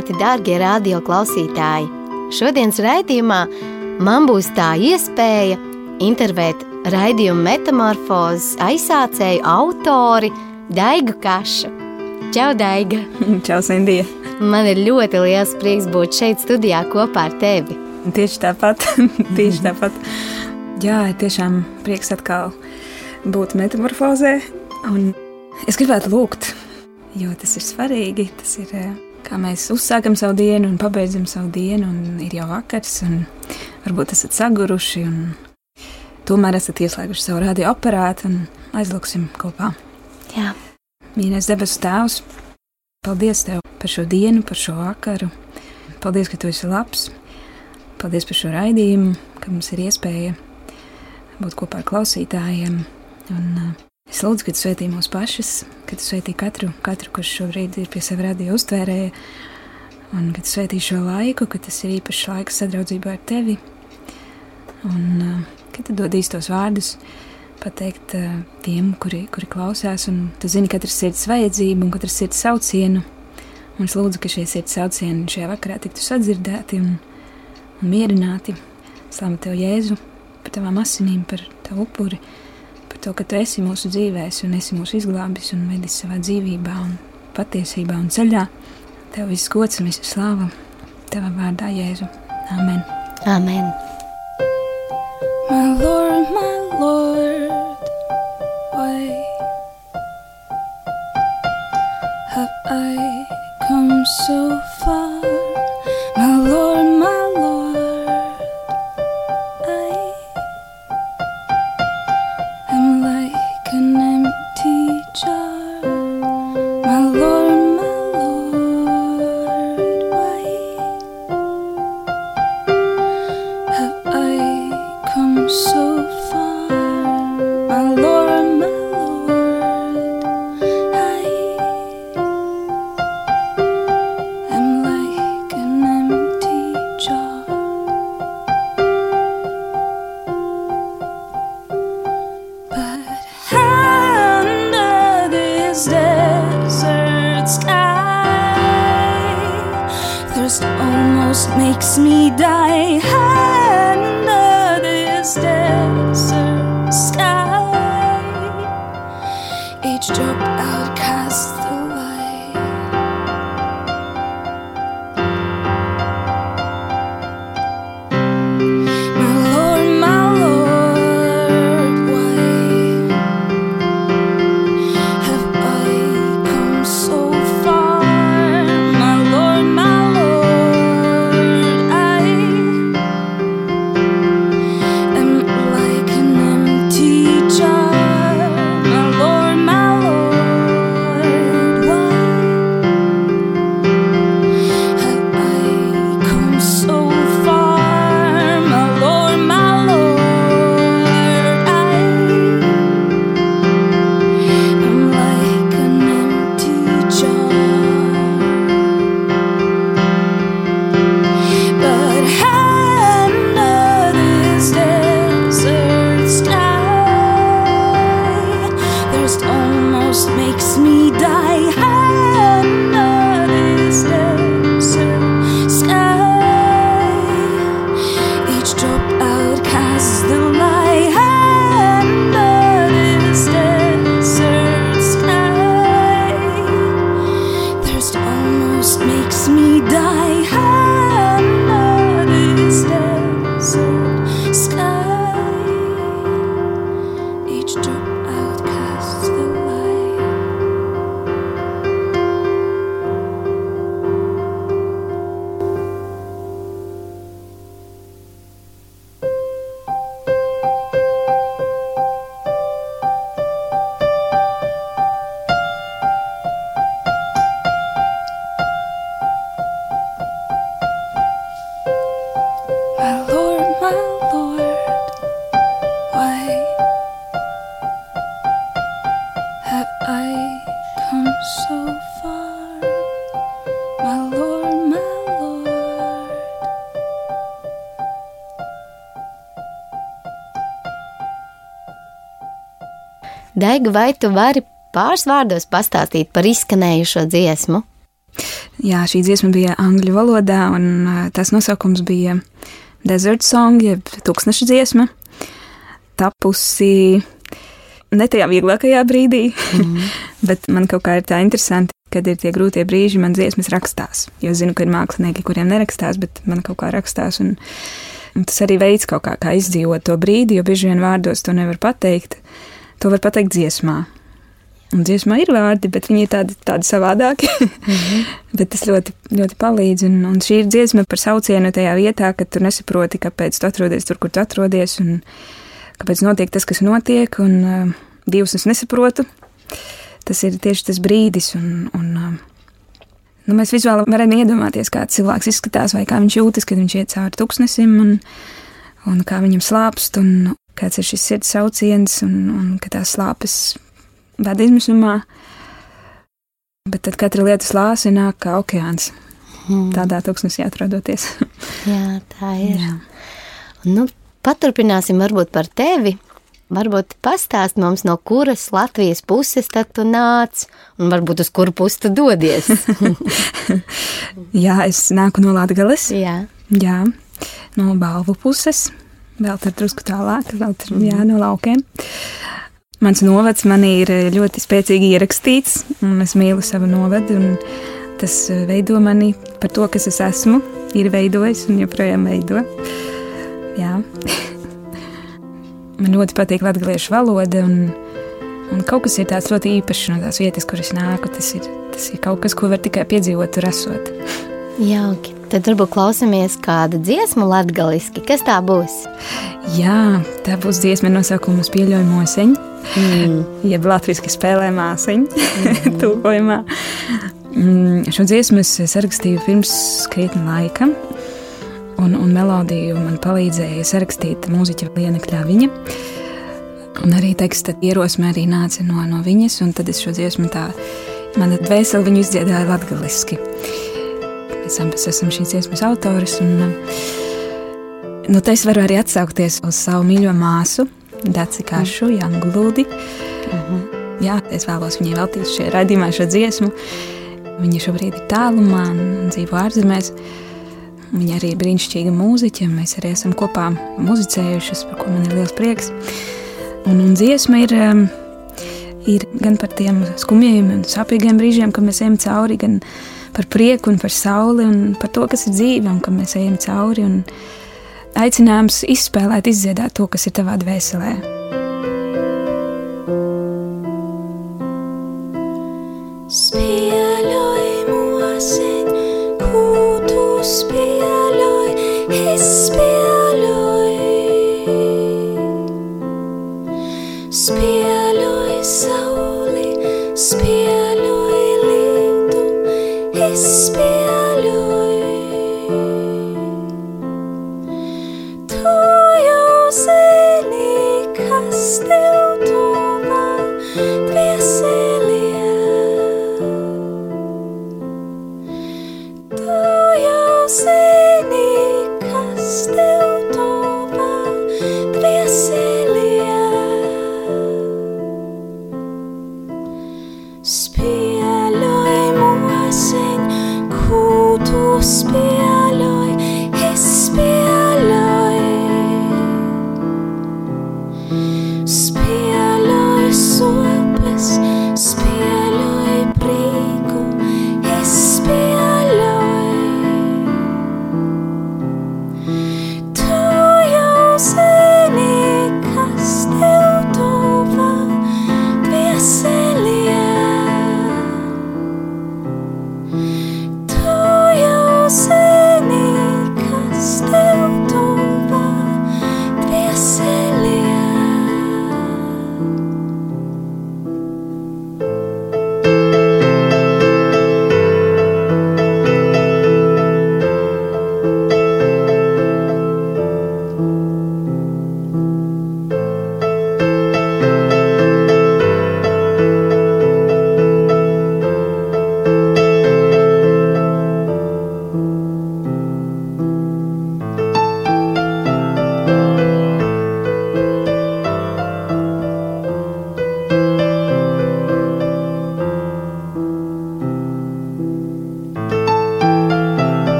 Sveicināti, darbie radio klausītāji! Šodienas raidījumā man būs tā iespēja intervēt raidījuma metamorfozes aizsācēju autori Daigu Kašu. Čau, Daiga! Čau, Sindija! Man ir ļoti liels prieks būt šeit studijā kopā ar tevi. Tieši tāpat, tieši tāpat. Jā, tiešām prieks atkal būt metamorfozē. Un es gribētu lūgt, jo tas ir svarīgi. Tas ir kā mēs uzsākam savu dienu un pabeidzam savu dienu, un ir jau vakars, un varbūt esat saguruši. Tomēr esat ieslēguši savu radioaparātu un aizlūksim kopā. Jā. Mīļais debesu Tēvs, paldies Tev par šo dienu, par šo vakaru. Paldies, ka Tu esi labs. Paldies par šo raidījumu, ka mums ir iespēja būt kopā ar klausītājiem. Un, uh, es lūdzu, ka Tu svētī mūs pašas, ka Tu svētī katru, katru, kurš šobrīd ir pie sevis radio uztvērēja, un ka Tu svētī šo laiku, ka tas ir īpašs laiks sadraudzībā ar Tevi. Un uh, ka Tu dod īstos vārdus pateikt uh, tiem, kuri, kuri klausās, un tu zini katras sirds vajadzību un katras sirds saucienu. Un es lūdzu, ka šie sirds saucieni šajā vakarā tiktu sadzirdēti un, un mierināti. Slavu tev, Jēzu, par tavām asinīm, par tavu upuri, par to, ka tu esi mūsu dzīvēs un esi mūsu izglābis un vedis savā dzīvībā un patiesībā un ceļā. Tev viss gods un visa slāva tavā vārdā, Jēzu. Amen. Amen. My Lord, Daiga, vai tu vari pāris vārdos pastāstīt par izskanējušo dziesmu? Jā, šī dziesma bija angļu valodā, un uh, tās nosaukums bija Desert Song, jeb tūkstneša dziesma. Tapusi ne tajā vieglākajā brīdī, mm. bet man kaut kā ir tā interesanti, kad ir tie grūtie brīži, man dziesmas rakstās. Jo zinu, ka ir mākslinieki, kuriem nerakstās, bet man kaut kā rakstās. Un, un tas arī veids kaut kā, kā izdzīvot to brīdi, jo bieži vien vārdos to nevar pateikt. To var pateikt dziesmā. Un dziesmā ir vārdi, bet viņi ir tādi, tādi savādāki. mm -hmm. bet tas ļoti, ļoti palīdz. Un, un šī ir dziesma par saucienu tajā vietā, kad tu nesaproti, kāpēc tu atrodies tur, kur tu atrodies, un kāpēc notiek tas, kas notiek. Un uh, divus es nesaprotu. Tas ir tieši tas brīdis, un, un uh, nu, mēs vizuāli varam iedomāties, kā cilvēks izskatās, vai kā viņš jūtas, kad viņš iet cauri tuksnesim, un, un kā viņam slāpst, un kāds ir šis sirds sauciens, un, un ka tās slāpes vada izmisumā. Bet tad katra lieta slāņa nāk kā okeāns. Hmm. Tādā tūkstnesī atrodoties. Jā, tā ir. Jā. Nu, paturpināsim varbūt par tevi. Varbūt pastāst mums, no kuras Latvijas puses tad tu nāc, un varbūt uz kuru pusi tu dodies. Jā, es nāku no Latvijas. Jā. Jā, no balvu puses, vēl tur drusku tālāk, vēl tur, mm. jā, no laukiem. Mans novads man ir eh, ļoti spēcīgi ierakstīts, un es mīlu savu novadu. Tas eh, veido mani par to, kas es esmu, ir veidojis un joprojām veido. Jā. man ļoti patīk latviešu valoda, un, un kaut kas ir tāds ļoti īpašs no tās vietas, kur es nāku. Tas ir, tas ir kaut kas, ko var tikai piedzīvot, tur esot. Jauki. Tad varbūt klausāmies kādu dziesmu latviešu. Kas tā būs? Jā, tā būs dziesma nosaukuma Pieļaujamo seņu. Mm. Jeb latviešu spēlē māsiņu, mm. tūkojumā. Mm, šo dziesmu es sarakstīju pirms krietni laika, un, un melodiju man palīdzēja sarakstīt mūziķa Liena Kļaviņa. Un arī teksta ierosme arī nāca no, no viņas, un tad es šo dziesmu tā, mana dvēseli viņu izdziedāja latgaliski. Mēs abas esam šīs dziesmas autoris, un nu, te es varu arī atsaukties uz savu mīļo māsu, Daci Kašu, mm. Jānu Glūdi. Mhm. -huh. Jā, es vēlos viņai veltīt šajā raidījumā šo dziesmu. Viņa šobrīd ir tālumā un dzīvo ārzemēs. Viņa arī ir brīnišķīga mūziķa. Mēs arī esam kopā muzicējušas, par ko man ir liels prieks. Un, un dziesma ir, um, ir gan par tiem skumjiem un sāpīgiem brīžiem, kad mēs ejam cauri, gan par prieku un par sauli un par to, kas ir dzīve un ka mēs ejam cauri. Aicinājums izspēlēt, izdziedāt to, kas ir tavā dvēselē.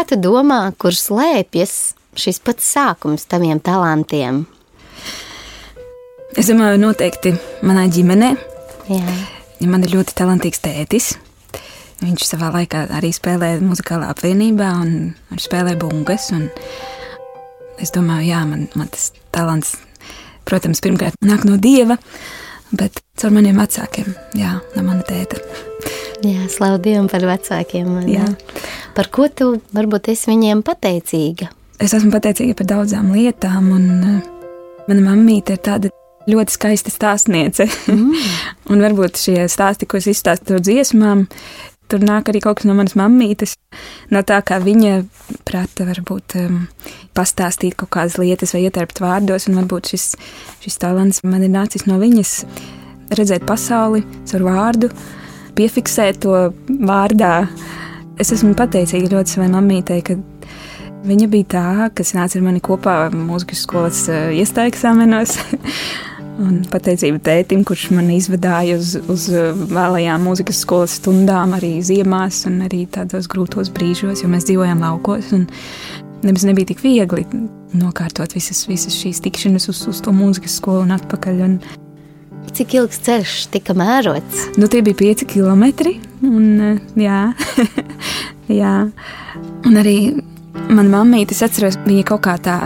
Kā tu domā, kur slēpjas šis pats sākums taviem talantiem? Es domāju, noteikti manā ģimenē. Jā, man ir ļoti talantīgs tētis. Viņš savā laikā arī spēlēja muzikālā apvienībā un, un spēlēja bungas. Un es domāju, jā, man, man tas talants, protams, pirmkārt nāk no dieva, bet caur maniem vecākiem, jā, no mana tēta. Jā Dievam par vecākiem. vai ne? Jā. Par ko tu varbūt esi viņiem pateicīga? Es esmu pateicīga par daudzām lietām, un uh, mana mammīte ir tāda ļoti skaista stāstniece. Mm. un varbūt šie stāsti, ko es izstāstu ar dziesmām, tur nāk arī kaut kas no manas mammītes. No tā, kā viņa prata, varbūt um, pastāstīt kaut kādas lietas vai ietērpt vārdos, un varbūt šis, šis talants man ir nācis no viņas redzēt pasauli caur vārdu, piefiksēt to vārdā. Es esmu pateicīga ļoti savai mammītei, ka viņa bija tā, kas nāca ar mani kopā mūzikas skolas iestāju eksāmenos. Un pateicība tētim, kurš man izvedāja uz, uz uh, vēlējām mūzikas skolas stundām, arī ziemās, un arī tādos grūtos brīžos, jo mēs dzīvojām laukos. Nemaz nebija tik viegli nokārtot visas, visas šīs tikšanas uz, uz to mūzikas skolu un atpakaļ. Un, Cik ilgs ceļš tika mērots? nu, tie bija pieci kilometri. Un, uh, jā, jā. Un arī manā mammīte, es atceros, viņa kaut kā tā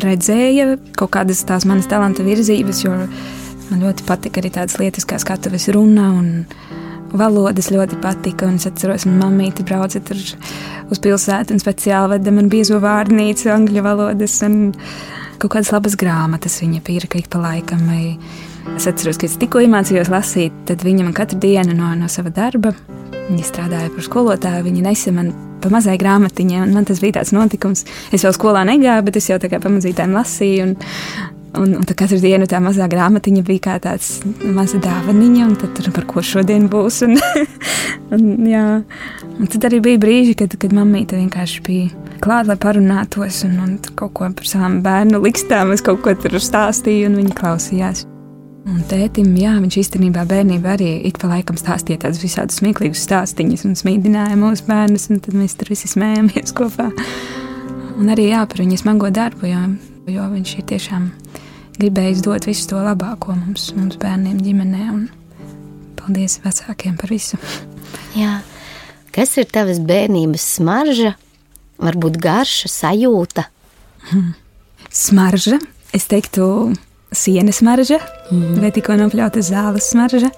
redzēja kaut kādas tās manas talanta virzības, jo man ļoti patika arī tādas lietas, kā skatuves runa un valodas ļoti patika. Un es atceros, ka mammīte brauca uz pilsētu un speciāli veda man biezo vārnīcu, angļu valodas un kaut kādas labas grāmatas viņa pirka ik pa laikam. Vai Es atceros, ka es tikko iemācījos lasīt, tad viņa man katru dienu no, no sava darba, viņa strādāja par skolotāju, viņa nesa man pa mazai grāmatiņai, un man tas bija tāds notikums. Es vēl skolā negāju, bet es jau tā kā pamazītēm lasīju. Un, Un, un katru dienu tā mazā grāmatiņa bija kā tāds maza dāvaniņa, un tad tur par ko šodien būs. Un, un, jā. un tad arī bija brīži, kad, kad mammīte vienkārši bija klāta, lai parunātos, un, un kaut ko par savām bērnu likstām es kaut ko tur stāstīju, un viņi klausījās. Un tētim, jā, viņš īstenībā bērnībā arī ik pa laikam stāstīja tādus visādus smieklīgus stāstīņus un smīdināja mūsu bērnus, un tad mēs tur visi smējamies kopā. Un arī jā, par viņa smago darbu, jo, jo viņš ir tiešām gribējis dot visu to labāko mums, mums bērniem, ģimenē. Un paldies vecākiem par visu. Jā. Kas ir tavas bērnības smarža, varbūt garša, sajūta? Smarža, es teiktu, sienas smarža mm. vai tikko nopļauta zāles smarža.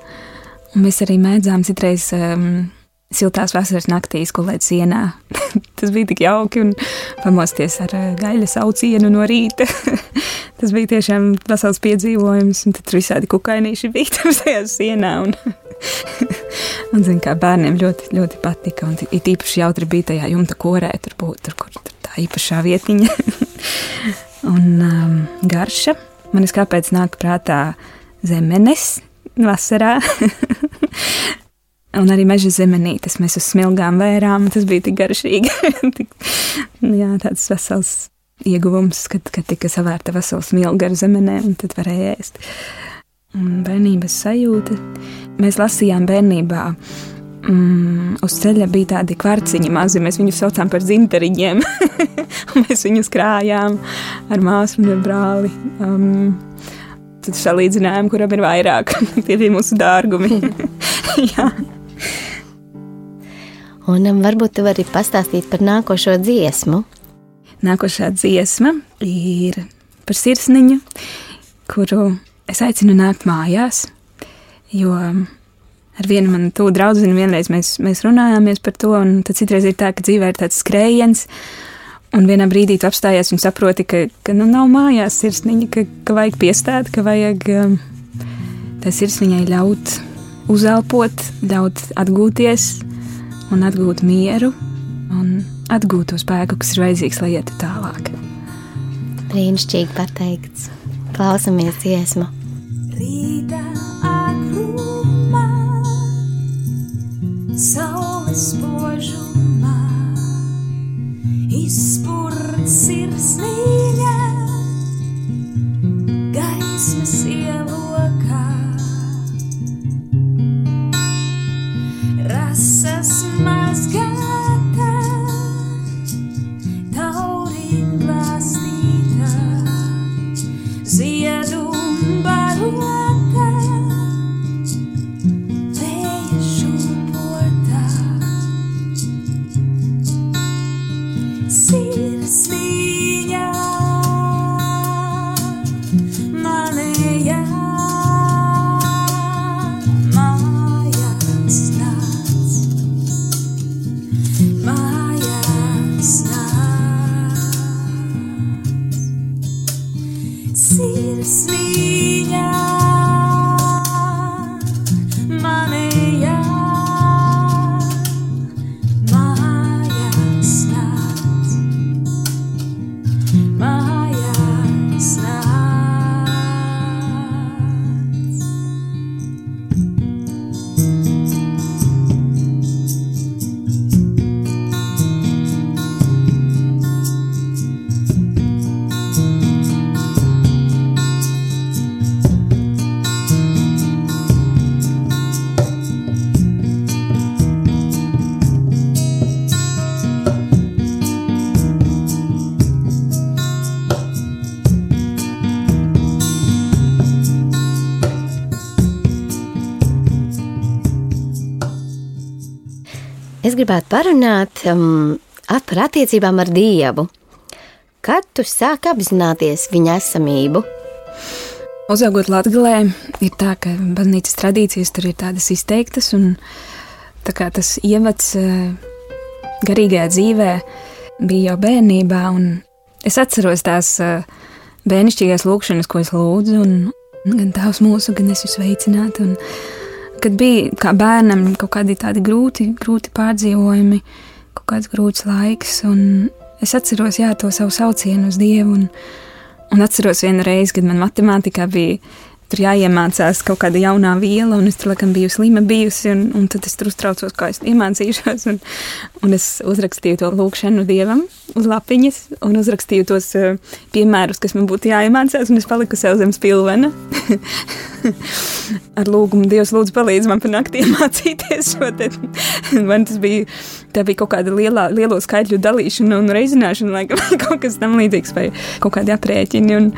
Un mēs arī mēdzām citreiz um, siltās vasaras naktīs gulēt sienā. Tas bija tik jauki un pamosties ar uh, gaļas aucienu no rīta. Tas bija tiešām vesels piedzīvojums, un tad visādi kukainīši bija tur tajā sienā. Un, un zin, kā bērniem ļoti, ļoti patika, un it īpaši jautri bija tajā jumta korē, tur būt, tur, kur tur tā īpašā vietiņa. un um, garša, man es kāpēc nāk prātā zemenes vasarā. Un arī meža zemenītes mēs uz smilgām vērām. Tas bija tik garšīgi. jā, tāds vesels ieguvums, kad, kad tika savērta vesela smilga ar zemenēm, un tad varēja ēst. Un bērnības sajūta. Mēs lasījām bērnībā. Mm, uz ceļa bija tādi kvarciņi mazi, mēs viņus saucām par zinteriņiem. Mēs viņus krājām ar māsu un ar brāli. Um, tad salīdzinājām, kuram ir vairāk. Tie bija mūsu dārgumi. Un um, varbūt tu vari pastāstīt par nākošo dziesmu. Nākošā dziesma ir par sirsniņu, kuru es aicinu nākt mājās. Jo ar vienu manu tuvu draugu vienreiz mēs, mēs runājāmies par to, un tad citreiz ir tā, ka dzīvē ir tāds skrējiens. Un vienā brīdī tu apstājies un saproti, ka, ka nu, nav mājās sirsniņa, ka, ka vajag piestāt, ka vajag um, tai sirsniņai ļaut uzelpot, ļaut atgūties un atgūt mieru un atgūt to spēku, kas ir vajadzīgs, lai ietu tālāk. Brīnišķīgi pateikts. Klausamies dziesmu. Rīta gribētu parunāt um, par attiecībām ar Dievu. Kad tu sāki apzināties viņa esamību? Uzaugot Latvijā, ir tā, ka baznīcas tradīcijas tur ir tādas izteiktas, un tā kā tas ievads eh, garīgajā dzīvē bija jau bērnībā, un es atceros tās eh, bērnišķīgās lūkšanas, ko es lūdzu, un gan tās mūsu, gan es jūs veicinātu. Un, kad bija kā bērnam kaut kādi tādi grūti, grūti pārdzīvojumi, kaut kāds grūts laiks, un es atceros jā, to savu saucienu uz Dievu. Un, Un atceros vienu reizi, kad man matemātikā bija tur jāiemācās kaut kāda jaunā viela, un es tur laikam biju slima bijusi, un, un tad es tur uztraucos, kā es iemācīšos, un, un es uzrakstīju to lūkšanu Dievam uz lapiņas, un uzrakstīju tos uh, piemērus, kas man būtu jāiemācās, un es paliku sev zem spilvena. Ar lūgumu Dievs lūdzu palīdz man panākt iemācīties šo te. Man tas bija, tā bija kaut kāda lielā, lielo skaitļu dalīšana un reizināšana, laikam, kaut kas tam līdzīgs, vai kaut kādi aprēķini, un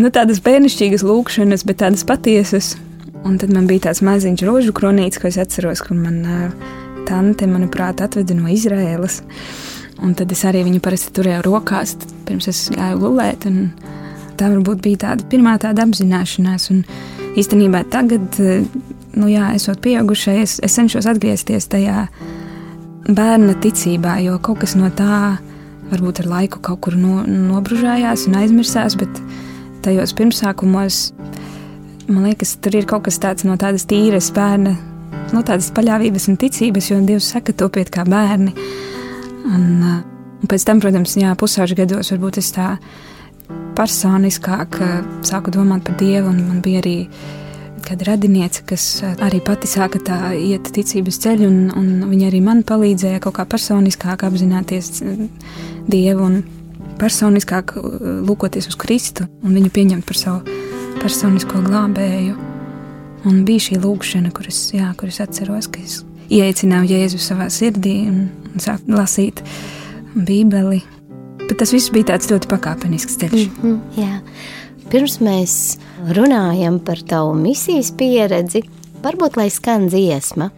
nu, tādas bērnišķīgas lūkšanas, bet tādas patiesas. Un tad man bija tāds maziņš rožu kronītis, ko es atceros, kur man uh, tante, manuprāt, atveda no Izraēlas. Un tad es arī viņu parasti turēju rokās, pirms es gāju gulēt. Tā varbūt bija tāda pirmā tāda apzināšanās. Un īstenībā tagad, nu jā, esot pieaugušais, es cenšos atgriezties tajā bērna ticībā, jo kaut kas no tā varbūt ar laiku kaut kur no, nobružājās un aizmirsās, bet tajos pirmsākumos man liekas, tur ir kaut kas tāds no tādas tīras bērna, no tādas paļāvības un ticības, jo Dievs saka, topiet kā bērni. Un, un pēc tam, protams, jā, pusauģu gados varbūt es tā personiskāk sāku domāt par Dievu, un man bija arī kāda radiniece, kas uh, arī pati sāka tā iet ticības ceļu, un, un viņa arī man palīdzēja kaut kā personiskāk apzināties uh, Dievu un personiskāk uh, lūkoties uz Kristu un viņu pieņemt par savu personisko glābēju. Un bija šī lūkšana, kuras, jā, kuras atceros, ka es ieteicināju Jēzu savā sirdī un, un sāku lasīt Bībeli. Bet tas viss bija tāds ļoti pakāpenisks ceļš. Mm. Mm, jā. Pirms mēs runājam par tavu misijas pieredzi, varbūt lai skan dziesma.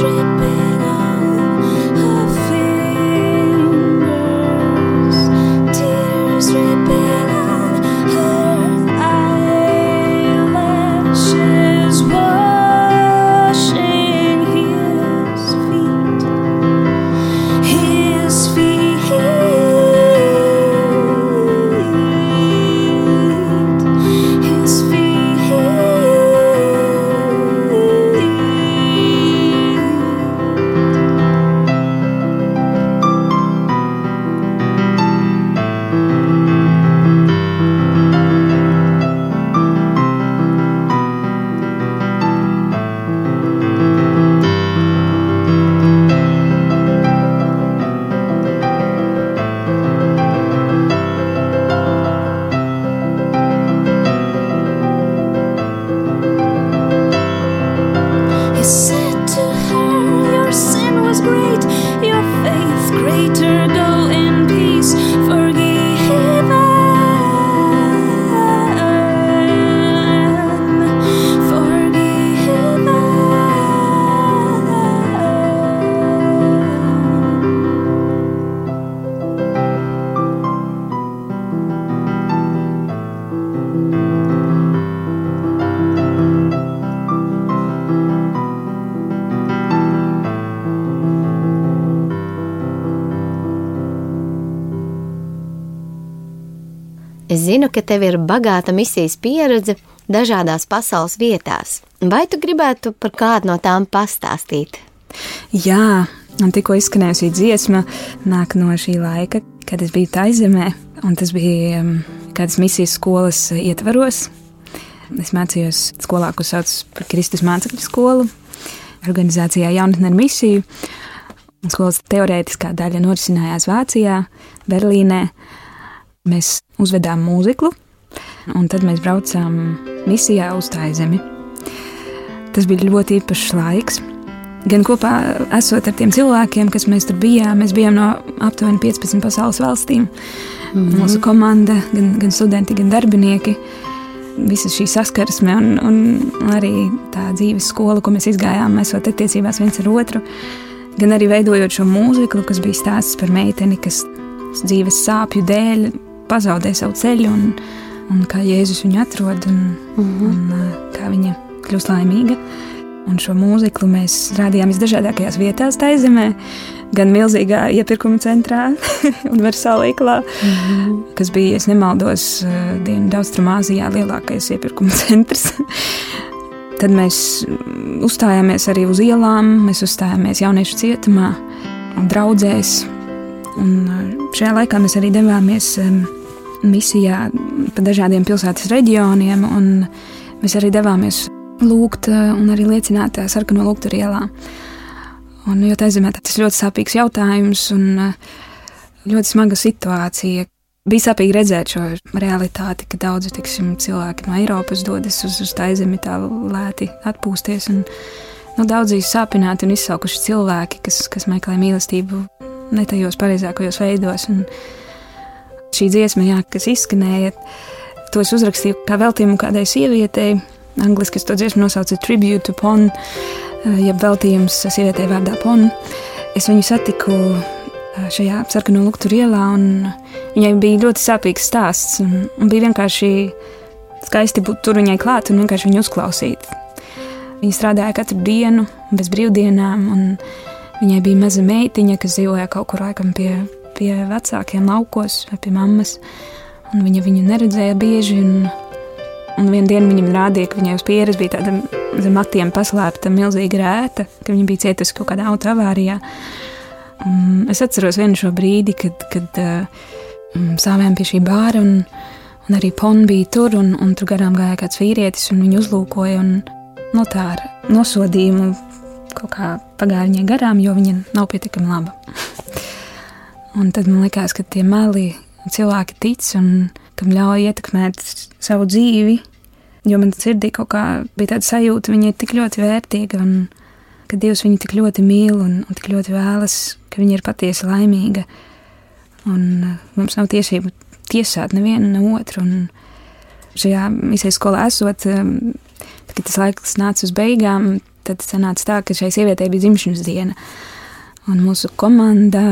dripping ka tev ir bagāta misijas pieredze dažādās pasaules vietās. Vai tu gribētu par kādu no tām pastāstīt? Jā, un tikko izskanējusi dziesma nāk no šī laika, kad es biju Taizemē, un tas bija um, kādas misijas skolas ietvaros. Es mācījos skolā, ko sauc par Kristus mācekļu skolu, organizācijā Jaunatne ar misiju. Skolas teorētiskā daļa norisinājās Vācijā, Berlīnē. Mēs uzvedām mūziklu, un tad mēs braucām misijā uz Taizemi. Tas bija ļoti īpašs laiks. Gan kopā esot ar tiem cilvēkiem, kas mēs tur bijām, mēs bijām no aptuveni 15 pasaules valstīm. Mm -hmm. Mūsu komanda, gan, gan studenti, gan darbinieki. Visa šī saskarsme un, un arī tā dzīves skola, ko mēs izgājām, esot attiecībās viens ar otru. Gan arī veidojot šo mūziku, kas bija stāsts par meiteni, kas dzīves sāpju dēļ pazaudē savu ceļu, un, un kā Jēzus viņu atrod, un, mm -hmm. un uh, kā viņa kļūst laimīga. Un šo mūziku mēs rādījām visdažādākajās vietās, tā zemē, gan milzīgā iepirkuma centrā, Universālā, mm -hmm. kas bija, ja nemaldos, uh, Dienvidu-Austrumāzijā lielākais iepirkuma centrs. Tad mēs uzstājāmies arī uz ielām, mēs uzstājāmies jauniešu cietumā, un draudzēs. Un uh, šajā laikā mēs arī devāmies misijā pa dažādiem pilsētas reģioniem, un mēs arī devāmies lūgt uh, un arī liecināt uh, sarkano lūgtu ielā. Un, jo tā zemē tas ļoti sāpīgs jautājums un uh, ļoti smaga situācija. Bija sāpīgi redzēt šo realitāti, ka daudzi tiksim, cilvēki no Eiropas dodas uz, uz tā zemi tā lēti atpūsties. Un, nu, daudzi sāpināti un izsalkuši cilvēki, kas, kas meklē mīlestību ne tajos pareizākajos veidos. Un šī dziesma, jā, kas izskanēja, to es uzrakstīju kā veltījumu kādai sievietei. Angliski es to dziesmu nosaucu Tribute to Pon, eh, jeb veltījums sievietei vārdā Pon. Es viņu satiku eh, šajā sarkano luktu ielā, un viņai bija ļoti sāpīgs stāsts. Un, un bija vienkārši skaisti būt tur viņai klāt un vienkārši viņu uzklausīt. Viņa strādāja katru dienu, bez brīvdienām, un viņai bija maza meitiņa, kas dzīvoja kaut kur laikam pie, pie vecākiem laukos vai pie mammas. Viņa viņu neredzēja bieži. Un, un vienā dienā viņam rādīja, ka viņai uz pieres bija tāda zem matiem paslēpta milzīga rēta, ka viņa bija cietusi kaut kādā autoavārijā. Un es atceros vienu šo brīdi, kad, kad uh, stāvējām pie šī bāra, un, un arī Pona bija tur, un, un tur garām gāja kāds vīrietis, un viņu uzlūkoja. Un, no tā ar nosodījumu kaut kā pagāja viņai garām, jo viņa nav pietiekami laba. Un tad man liekas, ka tie meli cilvēki tic un kam ļauj ietekmēt savu dzīvi, jo man sirdī kaut kā bija tāda sajūta, viņa ir tik ļoti vērtīga un ka Dievs viņu tik ļoti mīl un, un tik ļoti vēlas, ka viņa ir patiesi laimīga. Un uh, mums nav tiesību tiesāt nevienu ne otru. Un šajā misijas skolā esot, um, kad tas laiks nāca uz beigām, tad sanāca tā, ka šai sievietei bija dzimšanas diena. Un mūsu komanda,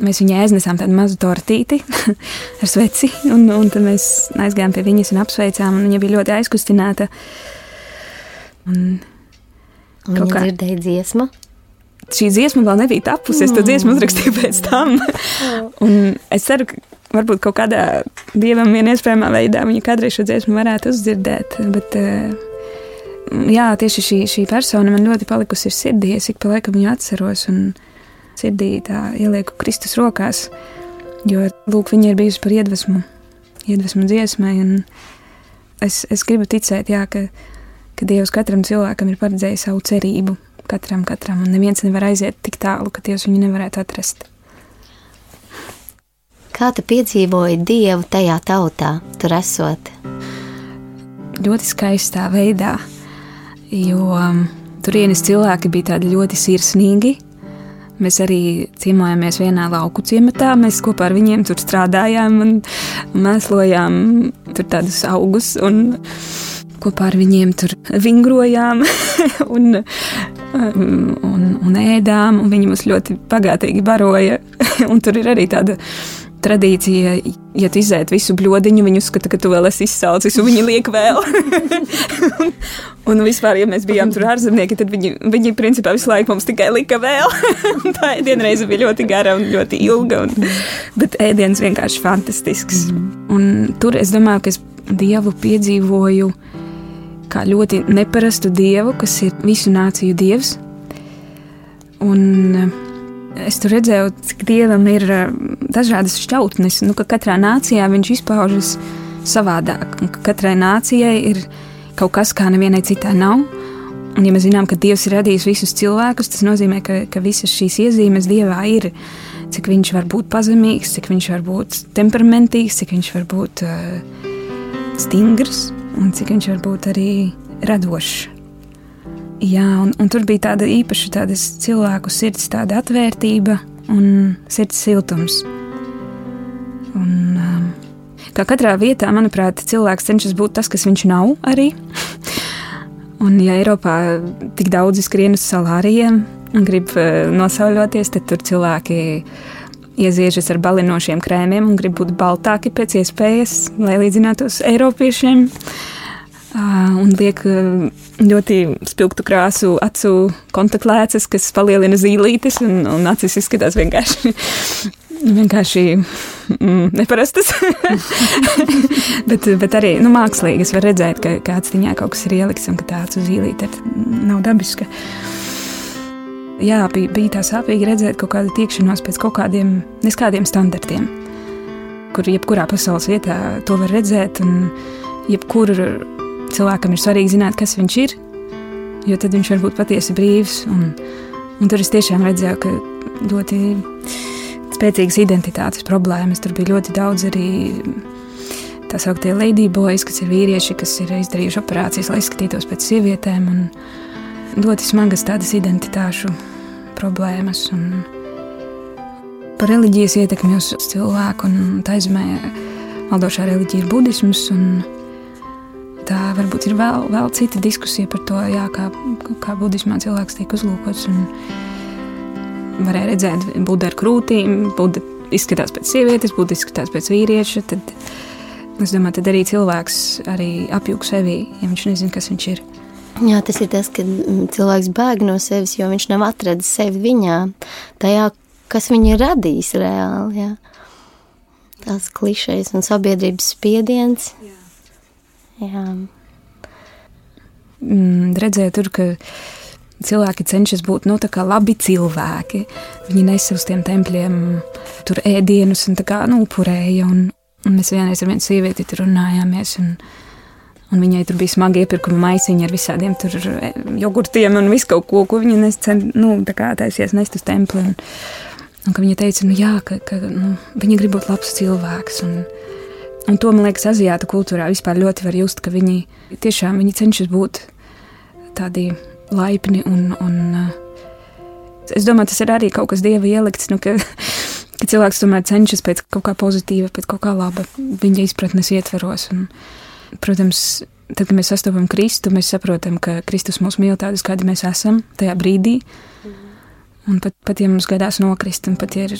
mēs viņai aiznesām tādu mazu tortīti ar sveci, un, un tad mēs aizgājām pie viņas un apsveicām, un viņa bija ļoti aizkustināta. Un Viņa Kaut kā- dzirdēja dziesmu. šī dziesma vēl nebija tapusi. Es to dziesmu uzrakstīju pēc tam. Un es ceru, ka varbūt kaut kādā dievam vien iespējamā veidā viņa kādreiz šo dziesmu varētu uzdzirdēt. Bet, eh, jā, tieši šī, šī persona man ļoti palikusi ir sirdī. Es ik pa laikam viņu atceros un sirdī tā ielieku Kristus rokās. Jo lūk, viņa ir bijusi par iedvesmu, iedvesmu dziesmai. un Es, es gribu ticēt, jā, ka, ka Dievs katram cilvēkam ir paredzējis savu cerību. Katram, katram, un neviens nevar aiziet tik tālu, ka Dievs viņu nevarētu atrast. Kā tu piedzīvoji Dievu tajā tautā, tur esot? ļoti skaistā veidā, jo um, turienes cilvēki bija tādi ļoti sirsnīgi. Mēs arī ciemojāmies vienā lauku ciematā. Mēs kopā ar viņiem tur strādājām un mēslojām tur tādus augus. Un kopā ar viņiem tur vingrojām un, un, un ēdām. Un viņi mūs ļoti bagātīgi baroja. un tur ir arī tāda tradīcija, ja tu izēd visu bludiņu, viņi uzskata, ka tu vēl esi izsaucis, un viņi liek vēl. un, un vispār, ja mēs bijām tur ārzemnieki, tad viņi, viņi principā visu laiku mums tikai lika vēl. tā ēdienreize bija ļoti gara un ļoti ilga, un, bet ēdiens vienkārši fantastisks. Un tur es domāju, ka es Dievu piedzīvoju kā ļoti neparastu Dievu, kas ir visu nāciju Dievs. Un Es tur redzēju, cik dievam ir eh, dažādas šķautnes, nu, ka katrā nācijā viņš izpaužas savādāk, un ka katrai nācijai ir kaut kas, kā nevienai citai nav. Un, ja mēs zinām, ka Dievs ir radījis visus cilvēkus, tas nozīmē, ka, ka visas šīs iezīmes Dievā ir. Cik viņš var būt pazemīgs, cik viņš var būt temperamentīgs, cik viņš var būt uh, stingrs un cik viņš var būt arī radošs. Jā, un, un tur bija tāda īpaša tāda cilvēku sirds, tāda atvērtība un sirds siltums. Un, um, kā katrā vietā, manuprāt, cilvēks cenšas būt tas, kas viņš nav arī. un, ja Eiropā tik daudz skrien uz salāriem un grib uh, nosauļoties, tad tur cilvēki ieziežas ar balinošiem krēmiem un grib būt baltāki pēc iespējas, lai līdzinātos Eiropiešiem. Uh, un liek ļoti spilgtu krāsu acu kontaktlēcas, kas palielina zīlītes, un, un acis izskatās vienkārši. Vienkārši mm, neparastas. bet, bet arī nu, mākslīgi es varu redzēt, ka kāds viņā kaut kas ir ielikts un ka tā acu zīlīte nav dabiska. Jā, bija, bija tā sāpīgi redzēt kaut kādu tiekšanos pēc kaut kādiem neskādiem standartiem, kur jebkurā pasaules vietā to var redzēt, un jebkur cilvēkam ir svarīgi zināt, kas viņš ir, jo tad viņš var būt patiesi brīvs. Un, un tur es tiešām redzēju, ka ļoti spēcīgas identitātes problēmas. Tur bija ļoti daudz arī tā sauktie ladyboys, kas ir vīrieši, kas ir izdarījuši operācijas, lai izskatītos pēc sievietēm. Ļoti smagas tādas identitāšu problēmas. Un par reliģijas ietekmi uz cilvēku un taizmē valdošā reliģija ir budisms. Un, tā varbūt ir vēl, vēl cita diskusija par to, jā, kā, kā budismā cilvēks tiek uzlūkots. Varēja redzēt, Buda ar krūtīm, Buda izskatās pēc sievietes, Buda izskatās pēc vīrieša. Tad, es domāju, tad arī cilvēks arī apjūg sevi, ja viņš nezina, kas viņš ir. Jā, tas ir tas, ka cilvēks bēg no sevis, jo viņš nav atradzis sevi viņā, tajā, kas viņu ir radījis reāli. Jā. Tās klišejas un sabiedrības spiediens. Jā. Jā. Mm, redzēju tur, ka cilvēki cenšas būt nu, labi cilvēki. Viņi nesa uz tiem tempļiem tur ēdienus un kā, nu, upurēja. Un, un mēs vienreiz ar vienu sievieti tur runājāmies. Un, Un viņai tur bija smagi iepirkuma maisiņi ar visādiem e, jogurtiem un visu kaut ko, ko viņa nescen, nu, taisies nest uz templi. Un, un viņa teica, nu, jā, ka, ka nu, viņa grib būt labs cilvēks. Un, Un to, man liekas, azijāta kultūrā vispār ļoti var just, ka viņi tiešām viņi cenšas būt tādi laipni un, un uh, es domāju, tas ir arī kaut kas dieva ielikts, nu, ka, ka cilvēks tomēr cenšas pēc kaut kā pozitīva, pēc kaut kā laba viņa izpratnes ietveros. Un, protams, tad, kad mēs sastopam Kristu, mēs saprotam, ka Kristus mūs mīl tādus, kādi mēs esam tajā brīdī. Mm. Un pat, pat ja mums gadās nokrist, un pat ja ir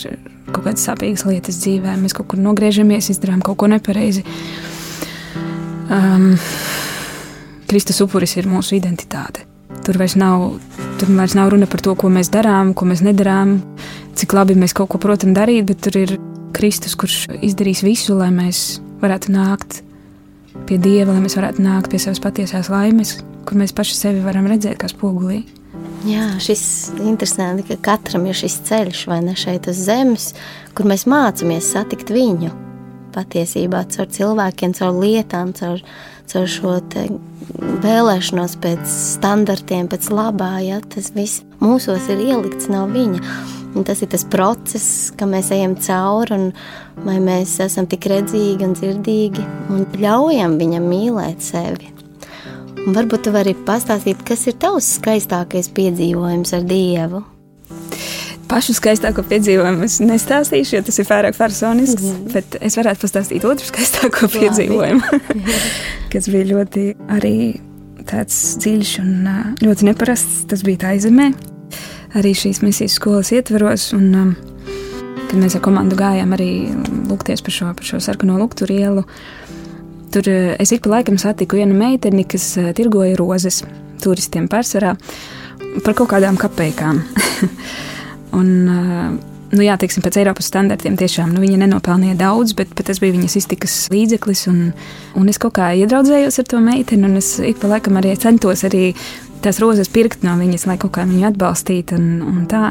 kaut kādas sāpīgas lietas dzīvē, mēs kaut kur nogriežamies, izdarām kaut ko nepareizi. Um, Kristus upuris ir mūsu identitāte. Tur vairs, nav, tur vairs nav runa par to, ko mēs darām, ko mēs nedarām, cik labi mēs kaut ko protam darīt, bet tur ir Kristus, kurš izdarīs visu, lai mēs varētu nākt pie Dieva, lai mēs varētu nākt pie savas patiesās laimes, kur mēs paši sevi varam redzēt kā spogulī. Jā, šis ir interesanti, ka katram ir šis ceļš, vai ne šeit uz zemes, kur mēs mācāmies satikt viņu. Patiesībā caur cilvēkiem, caur lietām, caur, caur šo vēlēšanos pēc standartiem, pēc labā. Ja, tas viss mūsos ir ielikts no viņa. Un tas ir tas process, ka mēs ejam cauri, un vai mēs esam tik redzīgi un dzirdīgi un ļaujam viņam mīlēt sevi. Un varbūt tu vari pastāstīt, kas ir tavs skaistākais piedzīvojums ar Dievu? pašu skaistāko piedzīvojumu es nestāstīšu, jo tas ir pārāk personisks. Mm. Bet es varētu pastāstīt otru skaistāko Labi. piedzīvojumu, kas bija ļoti arī tāds dziļš un ļoti neparasts. Tas bija tā izemē, arī šīs misijas skolas ietvaros. Un, kad mēs ar komandu gājām arī lūgties par šo, par šo sarkano luktu ielu, tur es ik pa laikam satiku vienu meiteni, kas tirgoja rozes turistiem pārsvarā par kaut kādām kapekām. un, nu, jā, teiksim, pēc Eiropas standartiem tiešām nu, viņa nenopelnīja daudz, bet, bet tas bija viņas iztikas līdzeklis. Un, un es kaut kā iedraudzējos ar to meiteni, un es ik pa laikam arī centos arī tās rozes pirkt no viņas, lai kaut kā viņu atbalstītu. Un, un tā.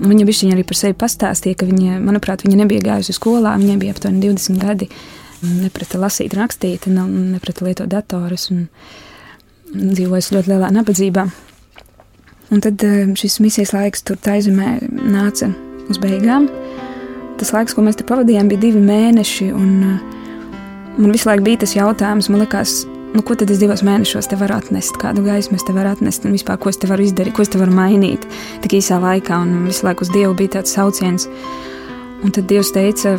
Viņa bija arī par sevi pastāstīja, ka viņa, manuprāt, viņa nebija gājusi skolā, viņai bija aptuveni 20 gadi. Neprata lasīt, rakstīt, neprata lietot datorus un dzīvojas ļoti lielā nabadzībā. Un tad eh, šis misijas laiks tur taizemē nāca uz beigām. Tas laiks, ko mēs te pavadījām, bija divi mēneši. Un, uh, man visu laiku bija tas jautājums, man liekas, nu, ko tad es divos mēnešos te varu atnest, kādu gaismu es te varu atnest, un vispār, ko es te varu izdarīt, ko es te varu mainīt tik īsā laikā. Un visu laiku uz Dievu bija tāds sauciens. Un tad Dievs teica,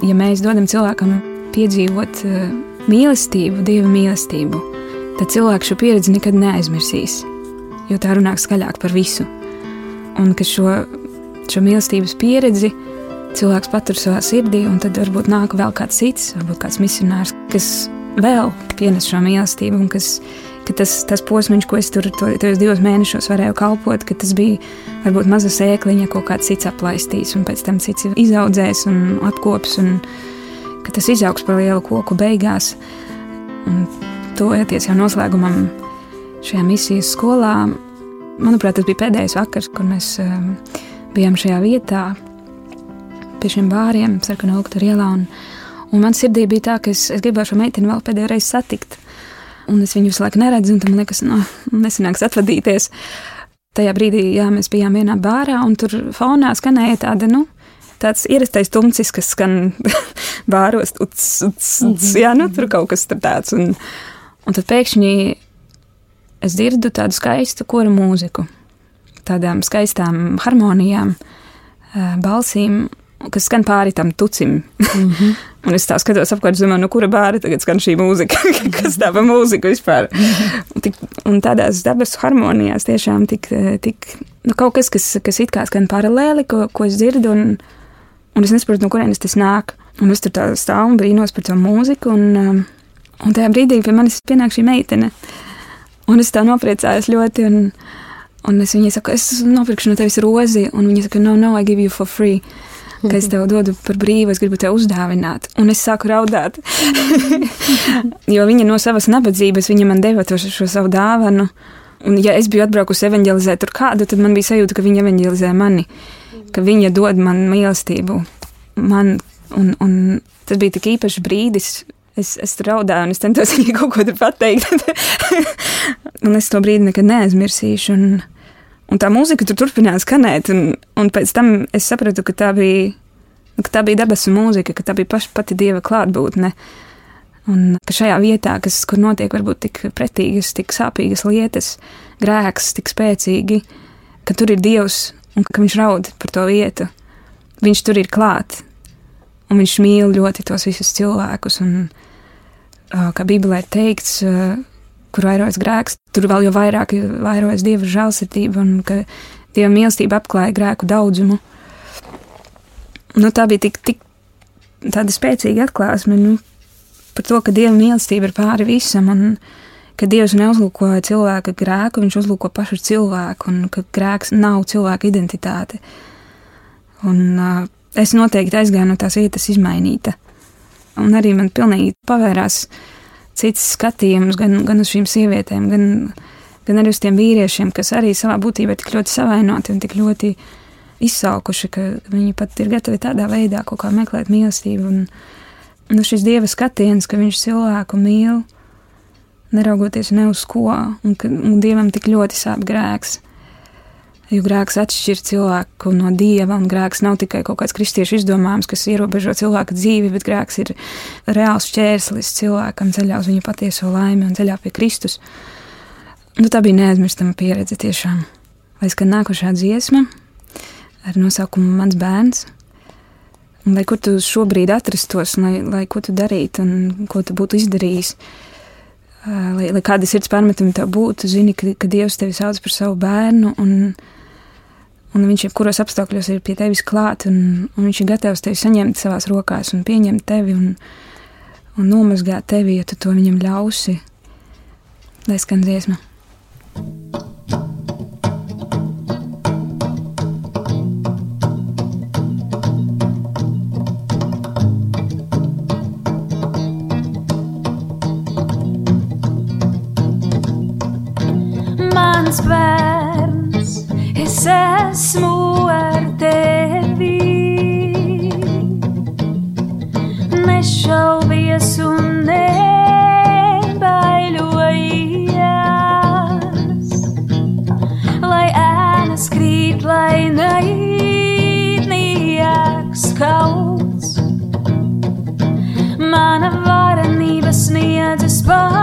ja mēs dodam cilvēkam piedzīvot uh, mīlestību, Dieva mīlestību, tad cilvēks šo pieredzi nekad neaizmirsīs jo tā runā skaļāk par visu. Un ka šo, šo mīlestības pieredzi cilvēks patur savā sirdī, un tad varbūt nāk vēl kāds cits, varbūt kāds misionārs, kas vēl pienes šo mīlestību, un kas, ka tas, tas posms, ko es tur to, tos divus mēnešos varēju kalpot, ka tas bija varbūt maza sēkliņa, ko kāds cits aplaistīs, un pēc tam cits izaudzēs un apkops, un ka tas izaugs par lielu koku beigās. Un to ieties jau noslēgumam šajā misijas skolā. Manuprāt, tas bija pēdējais vakars, kad mēs um, bijām šajā vietā, pie šiem bāriem, sarkanā lukta ielā. Un, un man sirdī bija tā, ka es, es gribēju šo meiteni vēl pēdējo reizi satikt. Un es viņu visu laiku neredzu, un tam liekas, no, nu, nesanāks atvadīties. Tajā brīdī, jā, mēs bijām vienā bārā, un tur fonā skanēja tāda, nu, tāds ierastais tumcis, kas skan bāros, uts, uts, uts, jā, nu, tur kaut kas tāds. Un, un tad pēkšņi es dzirdu tādu skaistu kora mūziku, tādām skaistām harmonijām, balsīm, kas skan pāri tam tucim. Mm -hmm. un es tā skatos apkārt, domāju, no kura bāra tagad skan šī mūzika, kas tā pa mūziku vispār. un, tik, un tādās dabas harmonijās tiešām tik, tik nu, kaut kas, kas, kas it kā skan paralēli, ko, ko es dzirdu, un, un es nesaprotu, no kurienes tas nāk. Un es tur tā stāvu un brīnos par to mūziku, un, un tajā brīdī pie manis pienāk šī meitene. Un es tā nopriecājos ļoti. Un, un es viņai saku, es nopirkšu no tevis rozi. Un viņa saka, no, no, I give you for free. Ka es tev dodu par brīvu, es gribu tev uzdāvināt. Un es sāku raudāt. jo viņa no savas nabadzības, viņa man deva to, šo savu dāvanu. Un, ja es biju atbraukusi evanģelizēt tur kādu, tad man bija sajūta, ka viņa evanģelizē mani, ka viņa dod man mīlestību. Man, un, un tas bija tik īpašs brīdis Es, es raudāju, un es centos viņai kaut ko pateikt. un es to brīdi nekad neaizmirsīšu. Un, un tā mūzika tur turpinājās skanēt, un, un pēc tam es sapratu, ka tā bija, ka tā bija debesu mūzika, ka tā bija paša pati dieva klātbūtne. Un ka šajā vietā, kas, kur notiek varbūt tik pretīgas, tik sāpīgas lietas, grēks tik spēcīgi, ka tur ir dievs un ka viņš raud par to vietu. Viņš tur ir klāts un viņš mīl ļoti tos visus cilvēkus. Un, kā Bībelē teikts, kur vairojas grēks, tur vēl jau vairāk vairojas dieva žēlsirdība un ka dieva mīlestība apklāja grēku daudzumu. Nu, tā bija tik, tik tāda spēcīga atklāsme nu, par to, ka dieva mīlestība ir pāri visam un ka dievs neuzlūko cilvēka grēku, viņš uzlūko pašu cilvēku un ka grēks nav cilvēka identitāte. Un, uh, es noteikti aizgāju no tās vietas izmainīta. Un arī man pilnīgi pavērās cits skatījums gan, gan uz šīm sievietēm, gan, gan arī uz tiem vīriešiem, kas arī savā būtībā ir tik ļoti savainoti un tik ļoti izsalkuši, ka viņi pat ir gatavi tādā veidā kaut kā meklēt mīlestību. Un, nu, šis dieva skatiens, ka viņš cilvēku mīl, neraugoties ne uz ko, un ka un dievam tik ļoti sāp grēks. Jo grēks atšķir cilvēku no dieva, un grēks nav tikai kaut kāds kristiešu izdomājums, kas ierobežo cilvēka dzīvi, bet grēks ir reāls šķērslis cilvēkam ceļā uz viņa patieso laimi un ceļā pie Kristus. Nu, tā bija neaizmirstama pieredze tiešām. Lai skan nākošā dziesma, ar nosaukumu Mans bērns. Lai kur tu šobrīd atrastos, lai, lai ko tu darītu un ko tu būtu izdarījis, lai, lai kādi sirds pārmetumi tev būtu, zini, ka, ka Dievs tevi sauc par savu bērnu un, un viņš jebkuros apstākļos ir pie tevis klāt un, un viņš ir gatavs tevi saņemt savās rokās un pieņemt tevi un, un nomazgāt tevi, ja tu to viņam ļausi. Lai skan dziesma. Mans bērns, es esmu ar tevi. Nešaubies un nebaiļojies, lai ēnas krīt, lai naidnieks kauts. Mana varenība sniedzas pārī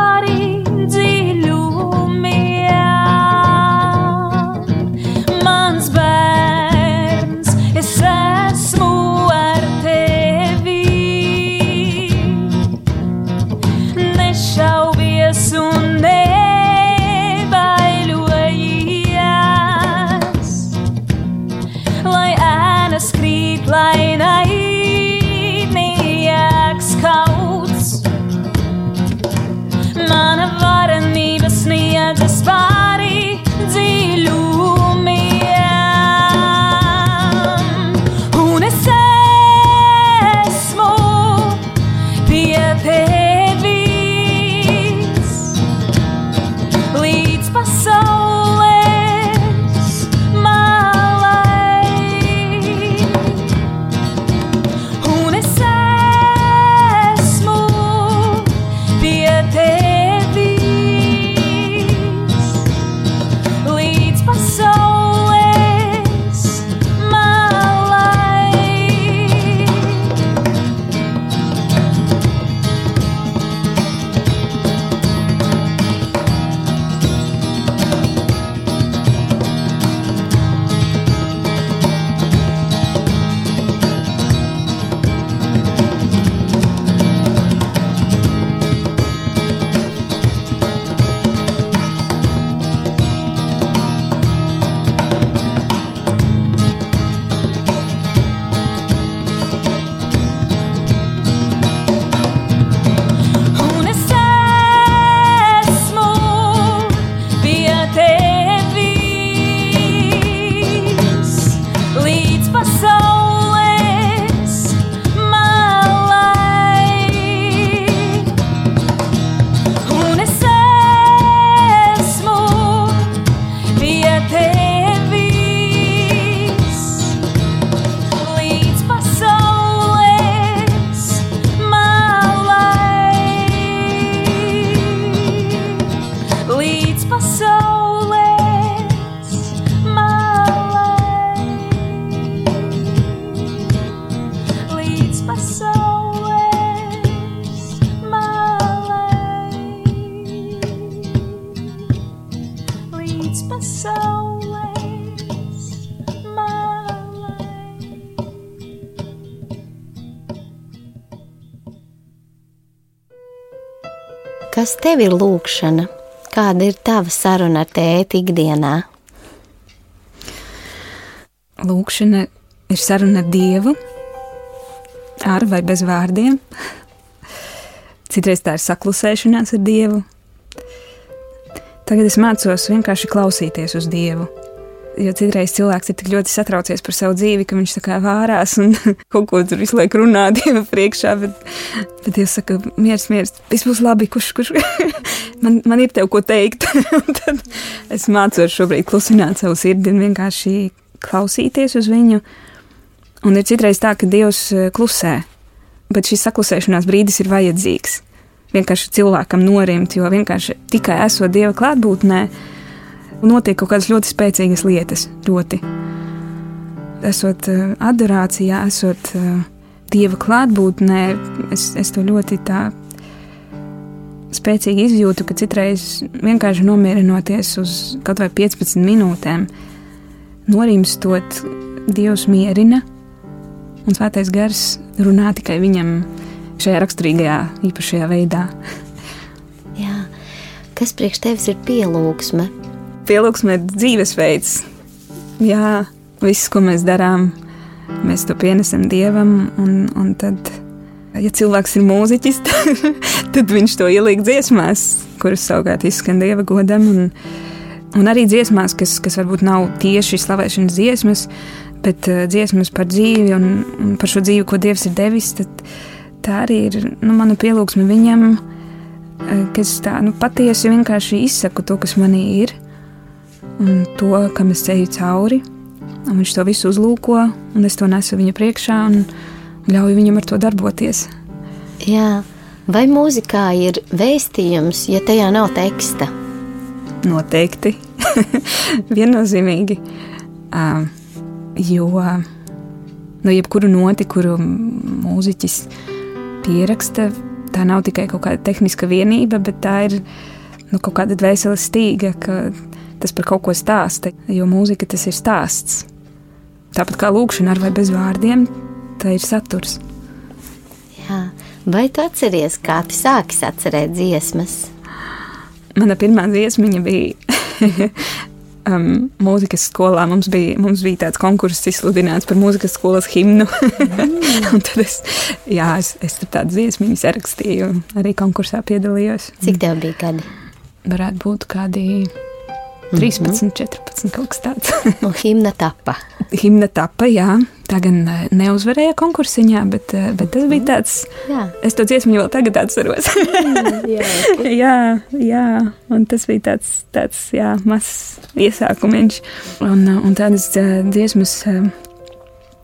tev ir lūkšana? Kāda ir tava saruna ar tēti ikdienā? Lūkšana ir saruna ar Dievu, ar vai bez vārdiem. Citreiz tā ir saklusēšanās ar Dievu. Tagad es mācos vienkārši klausīties uz Dievu. Jo citreiz cilvēks ir tik ļoti satraucies par savu dzīvi, ka viņš tā kā vārās un kaut ko tur visu laiku runā Dieva priekšā. Bet, bet Dievs saka, miers, miers, viss būs labi, kurš, kurš man, man ir tev ko teikt. Un tad es mācos šobrīd klusināt savu sirdi un vienkārši klausīties uz viņu. Un ir citreiz tā, ka Dievs eh, klusē, bet šis saklusēšanās brīdis ir vajadzīgs. Vienkārši cilvēkam norimt, jo vienkārši tikai esot Dieva klātbūtnē, notiek kaut kādas ļoti spēcīgas lietas. Ļoti. Esot uh, adorācijā, esot uh, Dieva klātbūtnē, es, es to ļoti tā spēcīgi izjūtu, ka citreiz vienkārši nomierinoties uz kaut vai 15 minūtēm, norimstot Dievs mierina, un svētais gars runā tikai viņam šajā raksturīgajā, īpašajā veidā. Jā. Kas priekš tevis ir pielūgsme? Pielūgsme ir dzīvesveids. Jā, viss, ko mēs darām, mēs to pienesam Dievam, un, un tad, ja cilvēks ir mūziķis, tad viņš to ieliek dziesmās, kuras savukārt izskan Dieva godam, un, un arī dziesmās, kas, kas varbūt nav tieši slavēšanas dziesmas, bet uh, dziesmas par dzīvi un, un par šo dzīvi, ko Dievs ir devis, tad tā arī ir nu, mana pielūgsme viņam, uh, kas tā nu, patiesi vienkārši izsaku to, kas manī ir, un to, kam es ceļu cauri. Viņš to visu uzlūko, un es to nesu viņa priekšā un ļauju viņam ar to darboties. Jā. Vai mūzikā ir vēstījums, ja tajā nav teksta? Noteikti. Viennozīmīgi. Uh, jo no jebkuru noti, kuru mūziķis pieraksta, tā nav tikai kaut kāda tehniska vienība, bet tā ir nu, kaut kāda dvēseles stīga, ka tas par kaut ko stāsta. Jo mūzika tas ir stāsts. Tāpat kā lūkšana ar vai bez vārdiem, tā ir saturs. Jā. Vai tu atceries, kā tu sāki atcerēt dziesmas? Mana pirmā dziesma bija um, mūzikas skolā. Mums bija, mums bija tāds konkurss izsludināts par mūzikas skolas himnu. Un tad es, jā, es, es tur tādu dziesmu sarakstīju, arī konkursā piedalījos. Cik tev bija gadi? Varētu būt kādi 13, 14, kaut kas tāds. Un himna tapa. Himna tapa, jā. Tā gan eh, neuzvarēja konkursiņā, bet, eh, bet tas bija tāds. Jā. Es to dziesmu vēl tagad atceros. Jā, jā, jā, un tas bija tāds, tāds jā, mazs iesākumiņš. Un, un tādas dziesmas,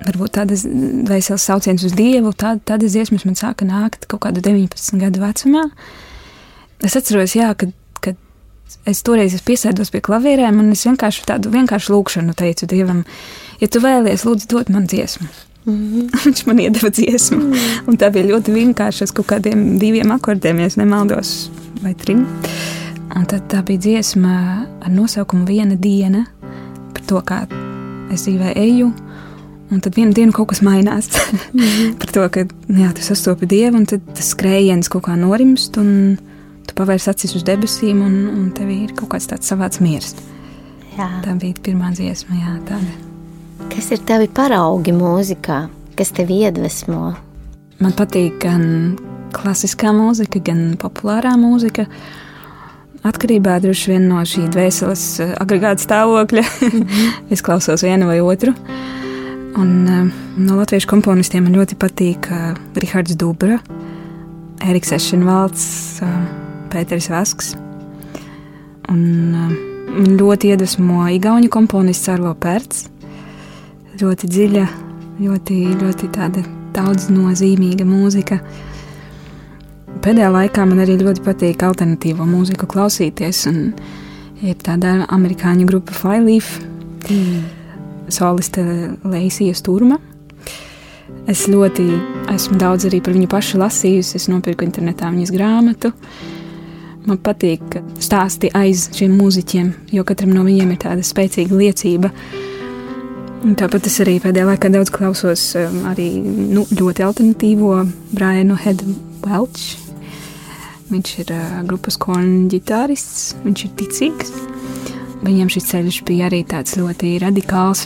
varbūt tādas veselas sauciens uz Dievu, tā, tādas dziesmas man sāka nākt kaut kādu 19 gadu vecumā. Es atceros, jā, kad es toreiz es piesēdos pie klavierēm, un es vienkārši tādu vienkāršu lūkšanu teicu Dievam, ja tu vēlies, lūdzu, dod man dziesmu. Mm -hmm. Viņš man iedeva dziesmu. Mm -hmm. Un tā bija ļoti vienkārša, ar kaut kādiem diviem akordiem, ja nemaldos, vai trim. Un tad tā bija dziesma ar nosaukumu Viena diena par to, kā es dzīvē eju. Un tad vienā dienā kaut kas mainās. mm -hmm. par to, ka jā, tu sastopi dievu, un tas skrējiens kaut kā norimst, un tu pavērs acis uz debesīm, un, un tev ir kaut kāds tāds savāds miers. Jā. Tā bija pirmā dziesma, jā, tāda. Kas ir tavi paraugi mūzikā? Kas tev iedvesmo? Man patīk gan klasiskā mūzika, gan populārā mūzika. Atkarībā droši vien no šī dvēseles eh, agregāta stāvokļa -hmm. es klausos vienu vai otru. Un, uh, no latviešu komponistiem man ļoti patīk uh, Rihards Dubra, Eriks Ešenvalds, uh, Pēteris Vasks. Un, uh, man ļoti iedvesmo Igaunijas komponists Arvo Pērts. Ļoti dziļa, ļoti, ļoti tāda daudz nozīmīga mūzika. Pēdējā laikā man arī ļoti patīk alternatīvo mūziku klausīties. Ir tāda amerikāņu grupa Flyleaf, mm. soliste Leisija Sturma. Es ļoti esmu daudz arī par viņu pašu lasījusi. Es nopirku internetā viņas grāmatu. Man patīk stāsti aiz šiem mūziķiem, jo katram no viņiem ir tāda spēcīga liecība. Un tāpat es arī pēdējā laikā daudz klausos um, arī nu, ļoti alternatīvo Brianu Hedu Welch. Viņš ir uh, grupas korņa ģitārists, viņš ir ticīgs. Viņam šis ceļš bija arī tāds ļoti radikāls.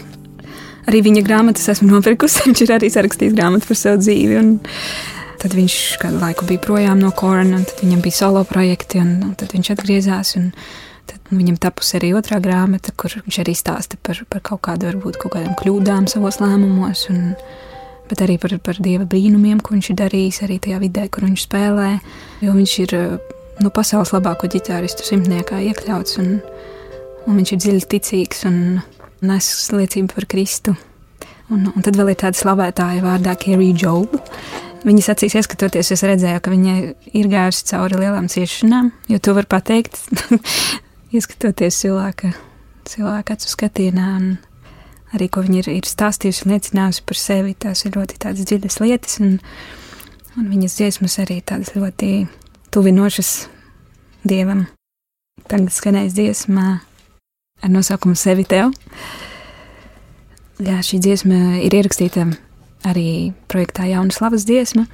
Arī viņa grāmatas esmu nopirkusi. Viņš ir arī sarakstījis grāmatu par savu dzīvi. Un tad viņš kādu laiku bija projām no korņa, un tad viņam bija solo projekti, un, un tad viņš atgriezās. Un, Tad viņam tapusi arī otrā grāmata, kur viņš arī stāsta par, par kaut kādu, varbūt kaut kādām kļūdām savos lēmumos, un, bet arī par, par dieva brīnumiem, ko viņš ir darījis arī tajā vidē, kur viņš spēlē. Jo viņš ir nu, pasaules labāko ģitāristu simtniekā iekļauts, un, un viņš ir dziļi ticīgs un nes liecību par Kristu. Un, un tad vēl ir tāda slavētāja vārdā Kerija Džoba. Viņas acīs ieskatoties, es redzēju, ka viņa ir gājusi cauri lielām ciešanām, jo to var pateikt, ieskatoties cilvēka, cilvēka acu skatienā. Arī ko viņa ir, ir stāstījusi un liecinājusi par sevi, tās ir ļoti dziļas lietas, un, un viņas dziesmas arī tādas ļoti tuvinošas dievam. Tagad skanēs dziesmā ar nosaukumu Sevi tev. Jā, šī dziesma ir ierakstīta arī projektā Jauna Slavas dziesma.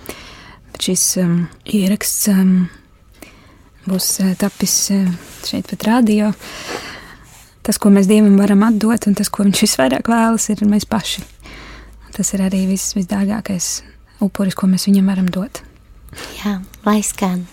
Bet šis um, ieraksts um, būs uh, tapis uh, šeit pat radio. Tas, ko mēs Dievam varam atdot, un tas, ko Viņš visvairāk vēlas, ir mēs paši. Tas ir arī viss visdārgākais upuris, ko mēs viņam varam dot. Jā, lai skan.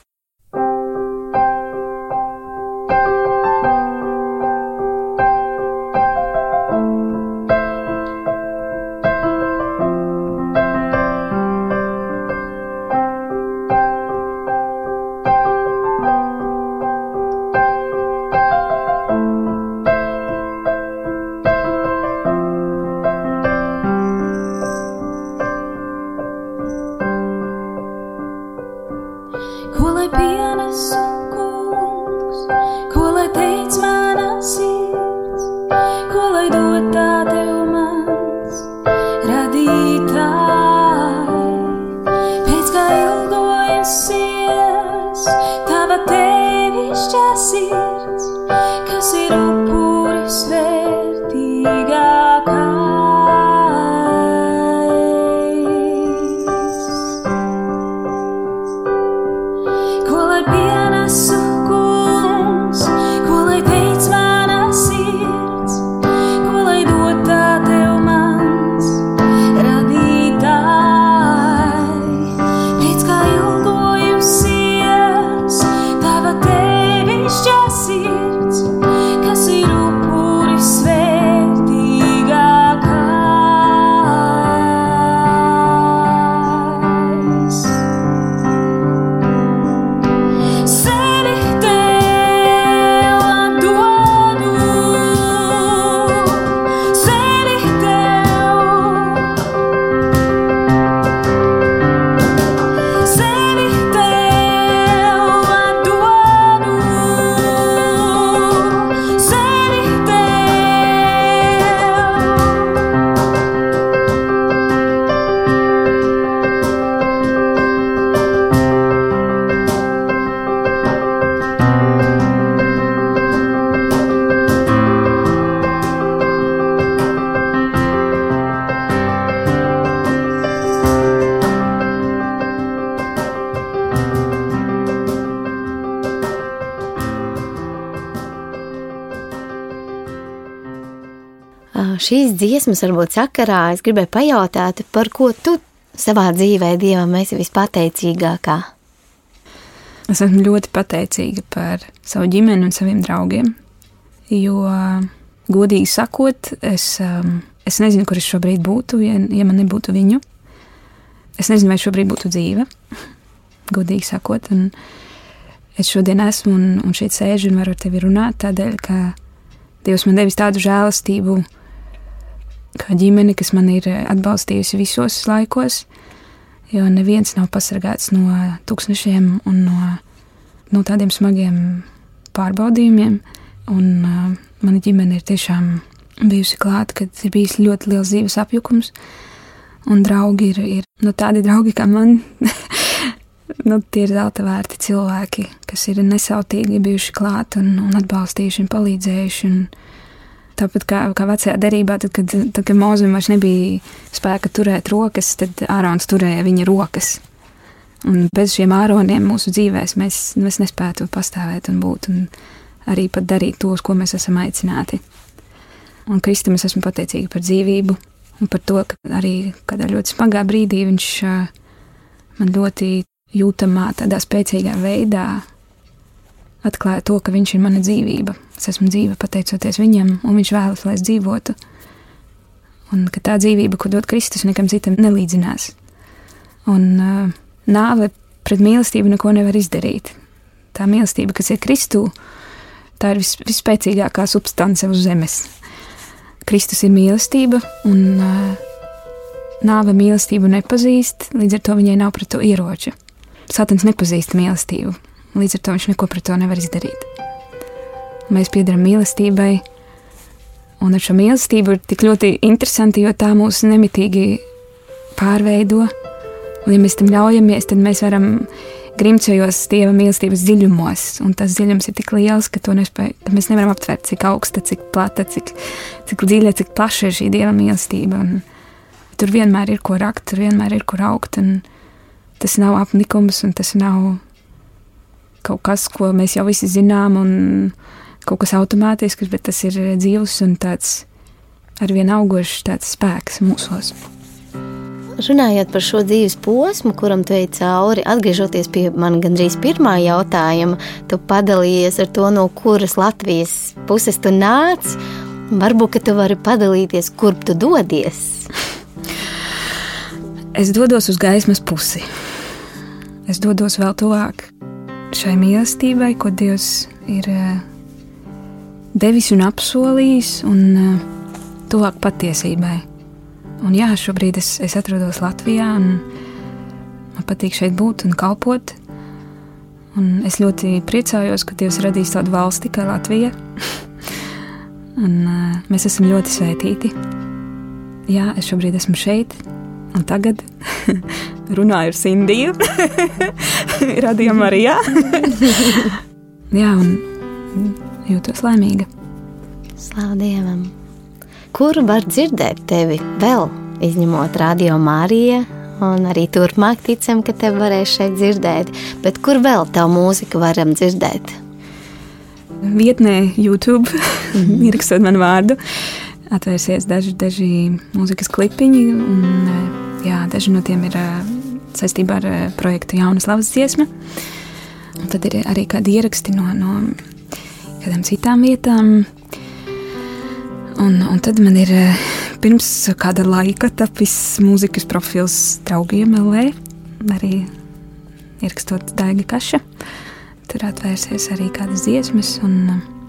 Šīs dziesmas varbūt sakarā es gribēju pajautāt, par ko tu savā dzīvē Dievam esi vispateicīgākā. Es esmu ļoti pateicīga par savu ģimeni un saviem draugiem. Jo, godīgi sakot, es, um, es nezinu, kur es šobrīd būtu, ja, ja man nebūtu viņu. Es nezinu, vai šobrīd būtu dzīve, godīgi sakot. Un es šodien esmu un, un šeit sēžu un varu ar tevi runāt, tādēļ, ka Dievs man devis tādu žēlastību, kā ģimene, kas man ir atbalstījusi visos laikos, jo neviens nav pasargāts no tūkstošiem un no, no tādiem smagiem pārbaudījumiem. Un, uh, mana ģimene ir tiešām bijusi klāta, kad ir bijis ļoti liels dzīves apjukums. Un draugi ir, ir nu, tādi draugi kā man. nu, tie ir zelta vērti cilvēki, kas ir nesautīgi bijuši klāt un, un atbalstījuši un palīdzējuši. Un tāpat kā, kā vecajā derībā, tad, kad, tad, kad Mozum vairs nebija spēka turēt rokas, tad Ārons turēja viņa rokas. Un bez šiem āroniem mūsu dzīvēs mēs, mēs nespētu pastāvēt un būt un arī pat darīt to, uz ko mēs esam aicināti. Un Kristum es esmu pateicīga par dzīvību un par to, ka arī kādā ļoti smagā brīdī viņš man ļoti jūtamā, tādā spēcīgā veidā atklāja to, ka viņš ir mana dzīvība. Es esmu dzīva pateicoties viņam, un viņš vēlas, lai es dzīvotu. Un ka tā dzīvība, ko dod Kristus, nekam citam nelīdzinās. Un uh, nāve pret mīlestību neko nevar izdarīt. Tā mīlestība, kas ir Kristū, tā ir vis, vispēcīgākā substance uz zemes. Kristus ir mīlestība, un uh, nāve mīlestību nepazīst, līdz ar to viņai nav pret to ieroča. Satans nepazīst mīlestību, līdz ar to viņš neko pret to nevar izdarīt. Mēs piedaram mīlestībai, un ar šo mīlestību ir tik ļoti interesanti, jo tā mūs nemitīgi pārveido. Un, ja mēs tam ļaujamies, tad mēs varam grimcējos Dieva mīlestības dziļumos, un tas dziļums ir tik liels, ka to nespēj, mēs nevaram aptvert, cik augsta, cik plata, cik, cik dziļa, cik plaša ir šī Dieva mīlestība. Un tur vienmēr ir ko rakt, tur vienmēr ir kur augt, un tas nav apnikums, un tas nav kaut kas, ko mēs jau visi zinām, un kaut kas automātisks, bet tas ir dzīves un tāds arvien augošs spēks mūsos. Runājot par šo dzīves posmu, kuram tu ej cauri, atgriežoties pie man gandrīz pirmā jautājuma, tu padalījies ar to, no kuras Latvijas puses tu nāc. Varbūt tu vari padalīties, kurp tu dodies. Es dodos uz gaismas pusi. Es dodos vēl tuvāk šai mīlestībai, ko Dievs ir eh, devis un apsolījis, un eh, tuvāk patiesībai. Un jā, šobrīd es, es atrodos Latvijā, un man patīk šeit būt un kalpot. Un es ļoti priecājos, ka Dievs radīs tādu valsti kā Latvija. un, uh, mēs esam ļoti svētīti. Jā, es šobrīd esmu šeit, un tagad runāju ar Sindiju. Radījumā arī jā. jā, un jūtos laimīga. Slavu Dievam! kur var dzirdēt tevi vēl, izņemot radio Māriju. Un arī turpmāk ticam, ka te varēs šeit dzirdēt. Bet kur vēl tā mūzika varam dzirdēt? Vietnē, YouTube, mm -hmm. ierakstot manu vārdu, atvērsies daži, daži mūzikas klipiņi. Un, jā, daži no tiem ir saistībā ar projektu Jaunas Lavas dziesma. Un tad ir arī kādi ieraksti no, no kādām citām vietām. Un, un tad man ir eh, pirms kāda laika tapis mūzikas profils draugiem LV, arī ierakstot Daiga Kaša. Tur atvērsies arī kādas dziesmas, un eh,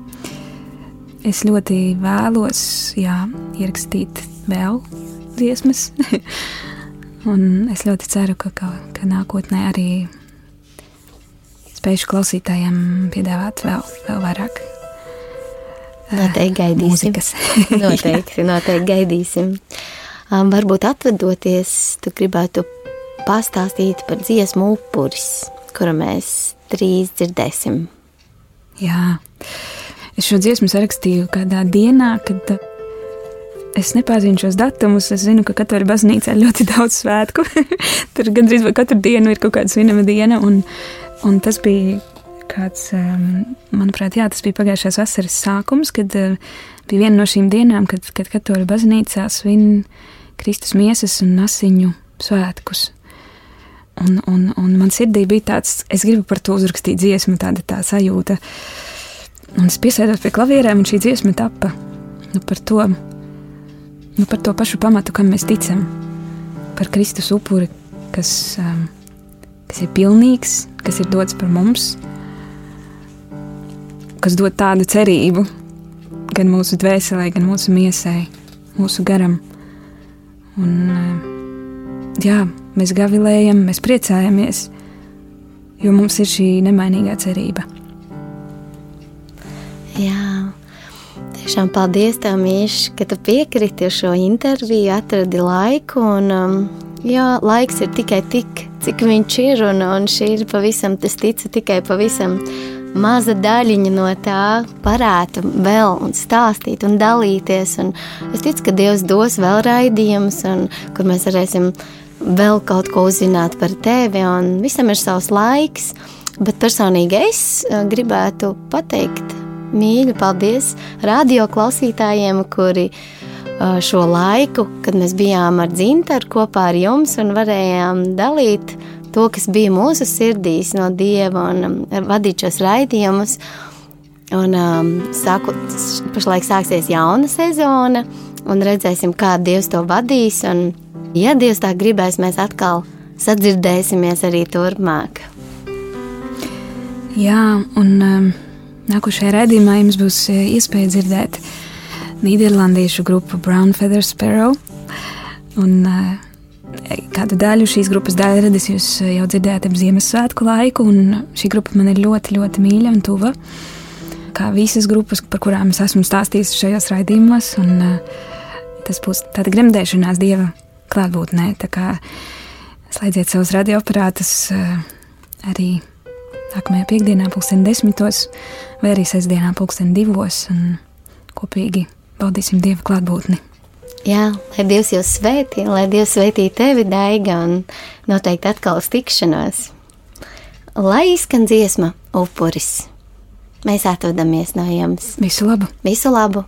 es ļoti vēlos jā, ierakstīt vēl dziesmas. un es ļoti ceru, ka, ka, ka nākotnē arī spēšu klausītājiem piedāvāt vēl, vēl vairāk Noteikti gaidīsim. noteikti, noteikti gaidīsim. Um, varbūt atvedoties, tu gribētu pastāstīt par dziesmu upuris, kuru mēs drīz dzirdēsim. Jā, es šo dziesmu sarakstīju kādā dienā, kad uh, es nepārzinu šos datumus. Es zinu, ka katra baznīcā ir ļoti daudz svētku. Tur gandrīz katru dienu ir kaut kāda svinama diena, un, un tas bija kāds, um, manuprāt, jā, tas bija pagājušās vasaras sākums, kad uh, bija viena no šīm dienām, kad, kad katoļu baznīcā svin Kristus miesas un asiņu svētkus. Un, un, un man sirdī bija tāds, es gribu par to uzrakstīt dziesmu, tāda tā sajūta. Un es piesēdos pie klavierēm, un šī dziesma tapa nu, par, to, nu, par to pašu pamatu, kam mēs ticam. Par Kristus upuri, kas, um, kas ir pilnīgs, kas ir dots par mums, kas dod tādu cerību gan mūsu dvēselē, gan mūsu miesai, mūsu garam. Un, eh, jā, mēs gavilējam, mēs priecājamies, jo mums ir šī nemainīgā cerība. Jā, tiešām paldies tev, Mīš, ka tu piekriti šo interviju, atradi laiku. Un, um, jā, laiks ir tikai tik, cik viņš ir, un, un šī ir pavisam, tas ticu, tikai pavisam maza daļiņa no tā varētu vēl un stāstīt un dalīties. Un es ticu, ka Dievs dos vēl raidījumus, kur mēs varēsim vēl kaut ko uzzināt par tevi. Visam ir savs laiks, bet personīgi es eh, gribētu pateikt mīļu paldies radio klausītājiem, kuri šo laiku, kad mēs bijām ar Dzintaru kopā ar jums un varējām dalīt to, kas bija mūsu sirdīs no Dieva un um, vadīt šos raidījumus. Un um, sāku, pašlaik sāksies jauna sezona, un redzēsim, kā Dievs to vadīs. Un, ja Dievs tā gribēs, mēs atkal sadzirdēsimies arī turpmāk. Jā, un um, nākošajā raidījumā jums būs uh, iespēja dzirdēt Nīderlandiešu grupu Brown Feather Sparrow. Un, uh, Kādu daļu šīs grupas daļu radis jūs eh, jau dzirdējāt ap Ziemassvētku laiku, un šī grupa man ir ļoti, ļoti mīļa un tuva. Kā visas grupas, par kurām es esmu stāstījis šajos raidījumos, un tas būs tāda gremdēšanās dieva klātbūtnē. Tā kā slēdziet savus radioaparātus, arī nākamajā piekdienā, pulksten desmitos, vai arī sestdienā, pulksten divos, un kopīgi baudīsim Dieva klātbūtni. Jā, lai Dievs jūs svētī, lai Dievs svētī tevi, Daiga, un noteikti atkal uz tikšanos. Lai izskan dziesma, upuris. Mēs atvadamies no jums. Visu labu! Visu labu!